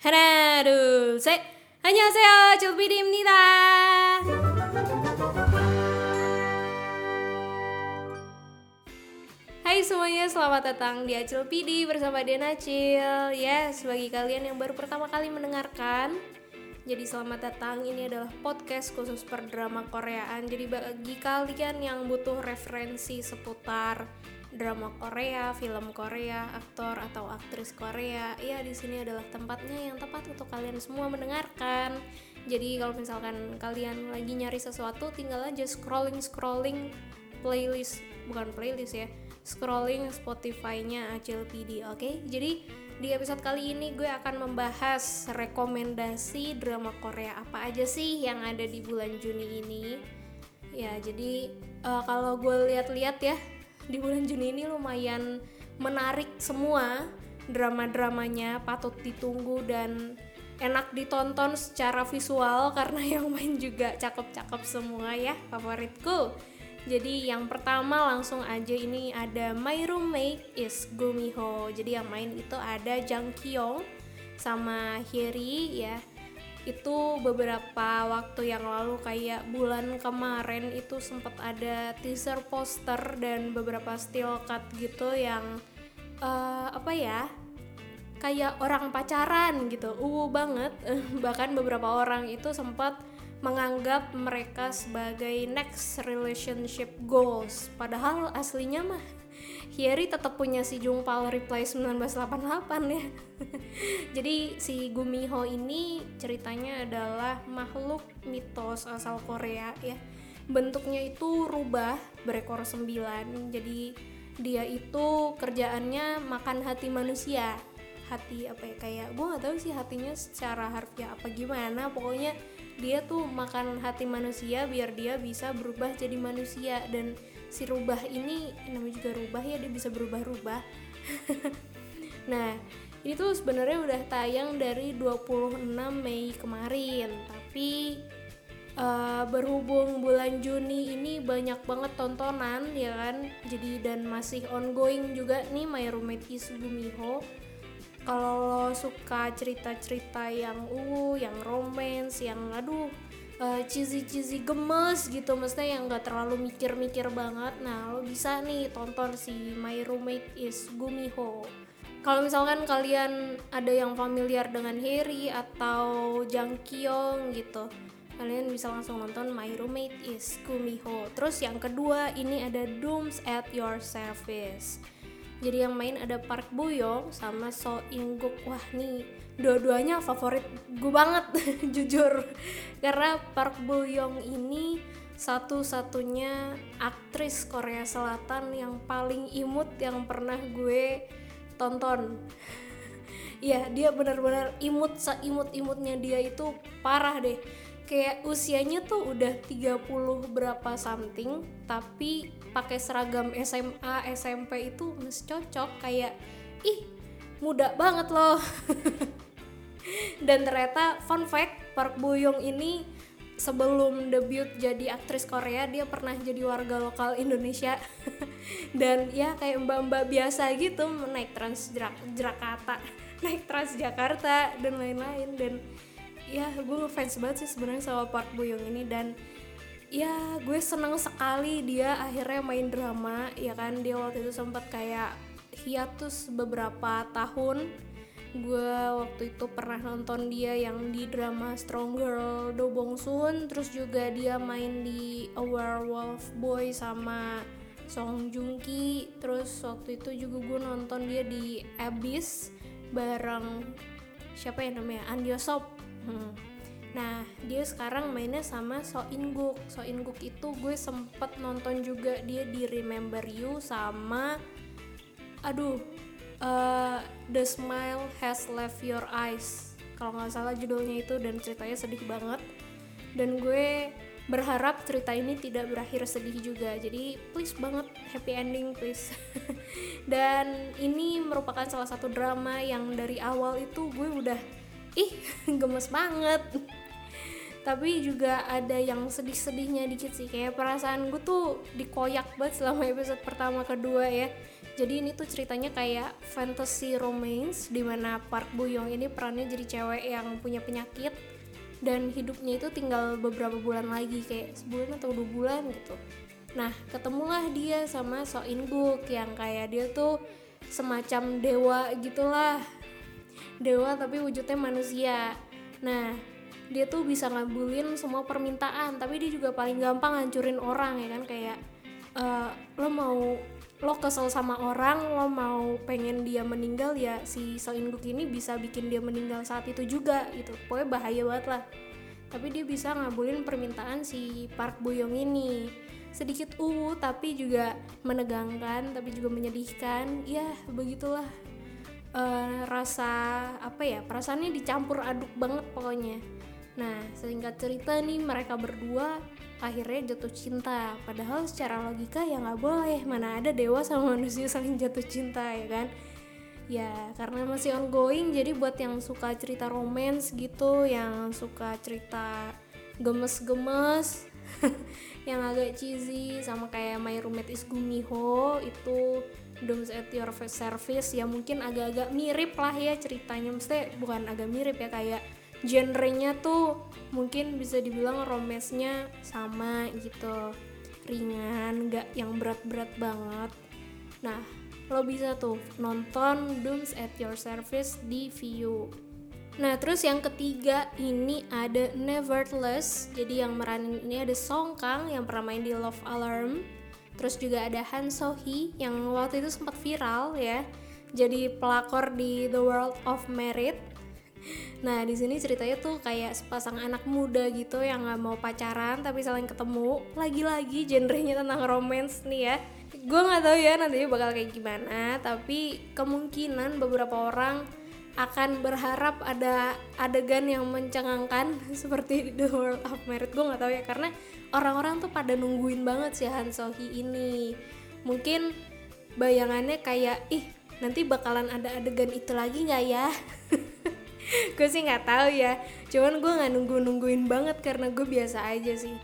하나, 둘, 셋. 안녕하세요. 조비디입니다. Hai semuanya, selamat datang di Acil PD bersama Dena Acil. Yes, bagi kalian yang baru pertama kali mendengarkan, jadi selamat datang. Ini adalah podcast khusus per drama Koreaan. Jadi bagi kalian yang butuh referensi seputar drama Korea, film Korea, aktor atau aktris Korea, ya di sini adalah tempatnya yang tepat untuk kalian semua mendengarkan. Jadi kalau misalkan kalian lagi nyari sesuatu, tinggal aja scrolling scrolling playlist, bukan playlist ya, scrolling Spotify-nya Acil PD, oke? Okay? Jadi di episode kali ini gue akan membahas rekomendasi drama Korea apa aja sih yang ada di bulan Juni ini. Ya, jadi uh, kalau gue lihat-lihat ya di bulan Juni ini lumayan menarik semua drama-dramanya patut ditunggu dan enak ditonton secara visual karena yang main juga cakep-cakep semua ya favoritku. Jadi yang pertama langsung aja ini ada My Roommate is Gumiho jadi yang main itu ada Jang Kyung sama Hyeri ya itu beberapa waktu yang lalu kayak bulan kemarin itu sempat ada teaser poster dan beberapa still cut gitu yang uh, apa ya kayak orang pacaran gitu. Uh banget. Bahkan beberapa orang itu sempat menganggap mereka sebagai next relationship goals. Padahal aslinya mah Hyeri tetap punya si Jungpal Reply 1988 ya. Jadi si Gumiho ini ceritanya adalah makhluk mitos asal Korea ya. Bentuknya itu rubah berekor sembilan. Jadi dia itu kerjaannya makan hati manusia. Hati apa ya? Kayak gue gak tahu sih hatinya secara harfiah apa gimana. Pokoknya dia tuh makan hati manusia biar dia bisa berubah jadi manusia. Dan si rubah ini namanya juga rubah ya dia bisa berubah-ubah nah ini tuh sebenarnya udah tayang dari 26 Mei kemarin tapi uh, berhubung bulan Juni ini banyak banget tontonan ya kan? Jadi dan masih ongoing juga nih My Roommate is Gumiho. Kalau suka cerita-cerita yang uh yang romance yang aduh uh, cheesy-cheesy gemes gitu. Maksudnya yang gak terlalu mikir-mikir banget. Nah lo bisa nih tonton si My Roommate is Gumiho. Kalau misalkan kalian ada yang familiar dengan Harry atau Jang Kyung gitu kalian bisa langsung nonton My Roommate is Gumiho. Terus yang kedua ini ada Dooms at Your Service jadi yang main ada Park Bo Young sama So In Guk. Wah nih dua-duanya favorit gue banget jujur. Karena Park Bo Young ini satu-satunya aktris Korea Selatan yang paling imut yang pernah gue tonton. Iya dia benar-benar imut seimut-imutnya dia itu parah deh kayak usianya tuh udah 30 berapa something tapi pakai seragam SMA SMP itu masih cocok kayak ih muda banget loh. Dan ternyata fun fact Park Bo Young ini sebelum debut jadi aktris Korea dia pernah jadi warga lokal Indonesia. Dan ya kayak mbak-mbak biasa gitu naik trans Jakarta naik trans Jakarta dan lain-lain. Dan ya gue ngefans banget sih sebenarnya sama Park Bo Young ini dan ya gue seneng sekali dia akhirnya main drama ya kan? Dia waktu itu sempat kayak hiatus beberapa tahun. Gue waktu itu pernah nonton dia yang di drama Strong Girl Do Bong Soon terus juga dia main di A Werewolf Boy sama Song Joong Ki. Terus waktu itu juga gue nonton dia di Abyss bareng siapa ya namanya? An Sop Hmm. Nah, dia sekarang mainnya sama So In Guk. So In Guk itu gue sempet nonton juga dia di Remember You sama aduh uh, The Smile Has Left Your Eyes. Kalau nggak salah judulnya itu dan ceritanya sedih banget. Dan gue berharap cerita ini tidak berakhir sedih juga. Jadi please banget happy ending please. dan ini merupakan salah satu drama yang dari awal itu gue udah ih gemes banget. Tapi juga ada yang sedih-sedihnya dikit sih. Kayak perasaan gue tuh dikoyak banget selama episode pertama kedua ya. Jadi ini tuh ceritanya kayak fantasy romance di mana Park Bo Young ini perannya jadi cewek yang punya penyakit dan hidupnya itu tinggal beberapa bulan lagi kayak sebulan atau dua bulan gitu. Nah ketemulah dia sama So In Guk yang kayak dia tuh semacam dewa gitulah dewa tapi wujudnya manusia. Nah dia tuh bisa ngabulin semua permintaan tapi dia juga paling gampang hancurin orang ya kan? Kayak uh, lo mau lo kesel sama orang lo mau pengen dia meninggal ya si So Induk ini bisa bikin dia meninggal saat itu juga gitu. Pokoknya bahaya banget lah. Tapi dia bisa ngabulin permintaan si Park Boyong ini. Sedikit uh tapi juga menegangkan tapi juga menyedihkan. Ya begitulah uh, rasa apa ya perasaannya dicampur aduk banget pokoknya. Nah sehingga cerita nih mereka berdua akhirnya jatuh cinta. Padahal secara logika ya nggak boleh mana ada dewa sama manusia saling jatuh cinta ya kan? Ya karena masih ongoing jadi buat yang suka cerita romance gitu yang suka cerita gemes-gemes yang agak cheesy sama kayak My Roommate is Gumiho itu Dooms at Your Service. Ya mungkin agak-agak mirip lah ya ceritanya. Mesti bukan agak mirip ya kayak genrenya tuh mungkin bisa dibilang romesnya sama gitu. Ringan nggak yang berat-berat banget. Nah lo bisa tuh nonton Dooms at Your Service di View Nah terus yang ketiga ini ada Nevertheless. Jadi yang meranin ini ada Song Kang yang pernah main di Love Alarm Terus juga ada Han So Hee yang waktu itu sempat viral ya Jadi pelakor di The World of Merit Nah di sini ceritanya tuh kayak sepasang anak muda gitu yang nggak mau pacaran tapi saling ketemu. Lagi-lagi genrenya tentang romance nih ya. Gue nggak tahu ya nantinya bakal kayak gimana, tapi kemungkinan beberapa orang akan berharap ada adegan yang mencengangkan seperti The World of Merit. Gue nggak tahu ya karena orang-orang tuh pada nungguin banget si Han Sohee ini. Mungkin bayangannya kayak ih nanti bakalan ada adegan itu lagi nggak ya? Gue sih nggak tahu ya. Cuman gue nggak nunggu nungguin banget karena gue biasa aja sih.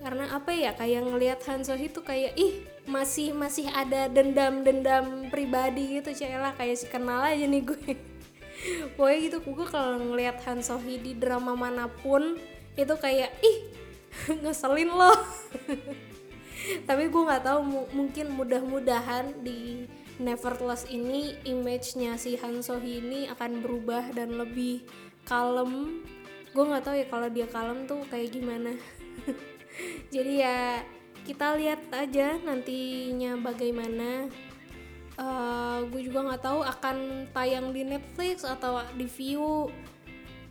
Karena apa ya kayak ngelihat Han Sohee tuh kayak ih masih masih ada dendam dendam pribadi gitu lah kayak si kenal aja nih gue pokoknya gitu gue kalau ngelihat Han Sohee di drama mana pun itu kayak ih ngeselin loh. Tapi gue nggak tahu mungkin mudah-mudahan di Nevertheless ini image-nya si Han Sohee ini akan berubah dan lebih kalem. Gue nggak tahu ya kalau dia kalem tuh kayak gimana. Jadi ya kita lihat aja nantinya bagaimana eh, gue juga nggak tahu akan tayang di Netflix atau di View.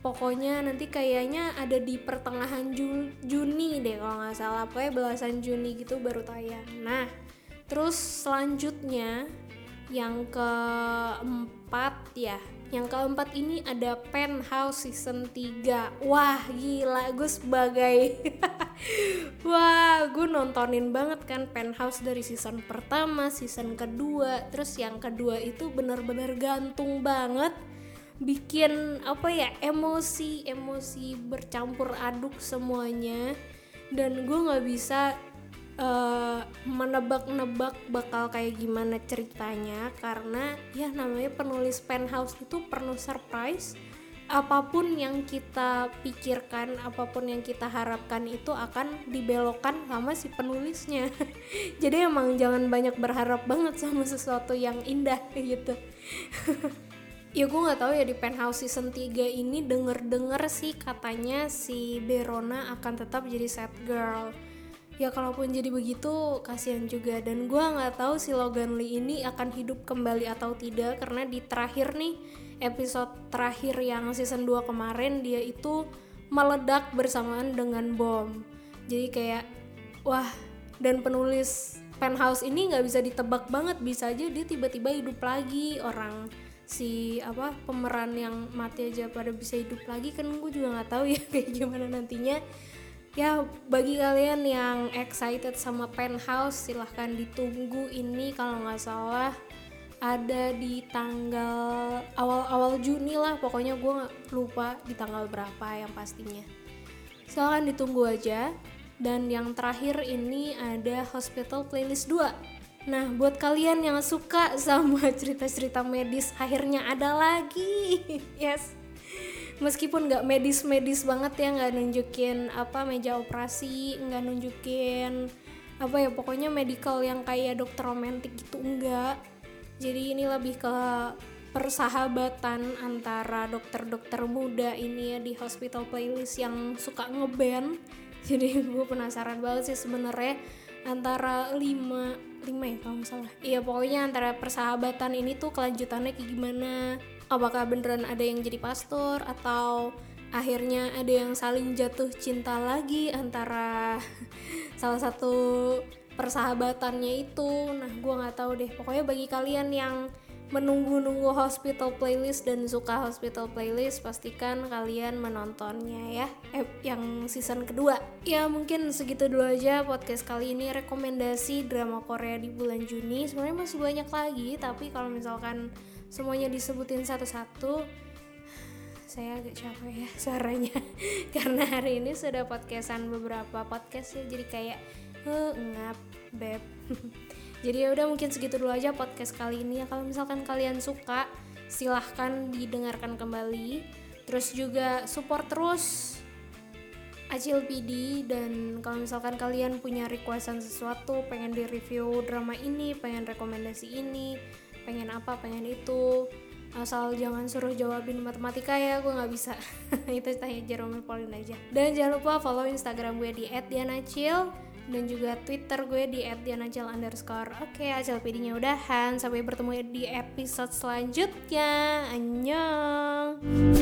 Pokoknya nanti kayaknya ada di pertengahan Ju Juni deh kalau nggak salah. Pokoknya belasan Juni gitu baru tayang. Nah terus selanjutnya yang keempat ya yang keempat ini ada Penthouse season 3 Wah gila gue sebagai Wah gue nontonin banget kan Penthouse dari season pertama, season kedua. Terus yang kedua itu bener-bener gantung banget. Bikin apa ya emosi, emosi bercampur aduk semuanya. Dan gue gak bisa uh, menebak-nebak bakal kayak gimana ceritanya karena ya namanya penulis penthouse itu penuh surprise. Apa pun yang kita pikirkan apa pun yang kita harapkan itu akan dibelokkan sama si penulisnya. Jadi emang jangan banyak berharap banget sama sesuatu yang indah gitu. Ya gue nggak tahu ya di penthouse season 3 ini denger-denger sih katanya si Berona akan tetap jadi sad girl ya kalaupun jadi begitu kasihan juga. Dan gue nggak tahu si Logan Lee ini akan hidup kembali atau tidak karena di terakhir nih episode terakhir yang season 2 kemarin dia itu meledak bersamaan dengan bom. Jadi kayak wah dan penulis penthouse ini nggak bisa ditebak banget. Bisa aja dia tiba-tiba hidup lagi. Orang si apa pemeran yang mati aja pada bisa hidup lagi kan gue juga nggak tahu ya kayak gimana nantinya ya bagi kalian yang excited sama penthouse silahkan ditunggu. Ini kalau nggak salah ada di tanggal awal-awal Juni lah. Pokoknya gue lupa di tanggal berapa yang pastinya. Silahkan ditunggu aja. Dan yang terakhir ini ada Hospital Playlist 2 Nah, buat kalian yang suka sama cerita-cerita medis, akhirnya ada lagi. yes. Meskipun nggak medis-medis banget ya, nggak nunjukin apa meja operasi, nggak nunjukin apa ya pokoknya medical yang kayak dokter romantik gitu enggak. Jadi ini lebih ke persahabatan antara dokter-dokter muda ini ya di hospital playlist yang suka ngeband. Jadi gue penasaran banget sih sebenarnya antara lima lima ya kalau nggak salah iya pokoknya antara persahabatan ini tuh kelanjutannya kayak gimana apakah beneran ada yang jadi pastor atau akhirnya ada yang saling jatuh cinta lagi antara salah satu persahabatannya itu? Nah gue nggak tahu deh. Pokoknya bagi kalian yang menunggu-nunggu hospital playlist dan suka hospital playlist pastikan kalian menontonnya ya eh, yang season kedua. Ya mungkin segitu dulu aja podcast kali ini. Rekomendasi drama Korea di bulan Juni. Sebenarnya masih banyak lagi tapi kalau misalkan semuanya disebutin satu-satu. Saya agak capek ya suaranya. Karena hari ini sudah podcastan beberapa podcast ya jadi kayak uh, ngap beb. Jadi ya udah mungkin segitu dulu aja podcast kali ini ya. Kalau misalkan kalian suka silahkan didengarkan kembali. Terus juga support terus Acil PD dan kalau misalkan kalian punya requestan sesuatu pengen di review drama ini pengen rekomendasi ini apa pengen itu asal jangan suruh jawabin matematika ya gue nggak bisa itu tanya Jerome Pauline aja dan jangan lupa follow instagram gue di @dianacil dan juga Twitter gue di @dianajal underscore. Oke, acil PD-nya udahan. Sampai bertemu di episode selanjutnya. Annyeong.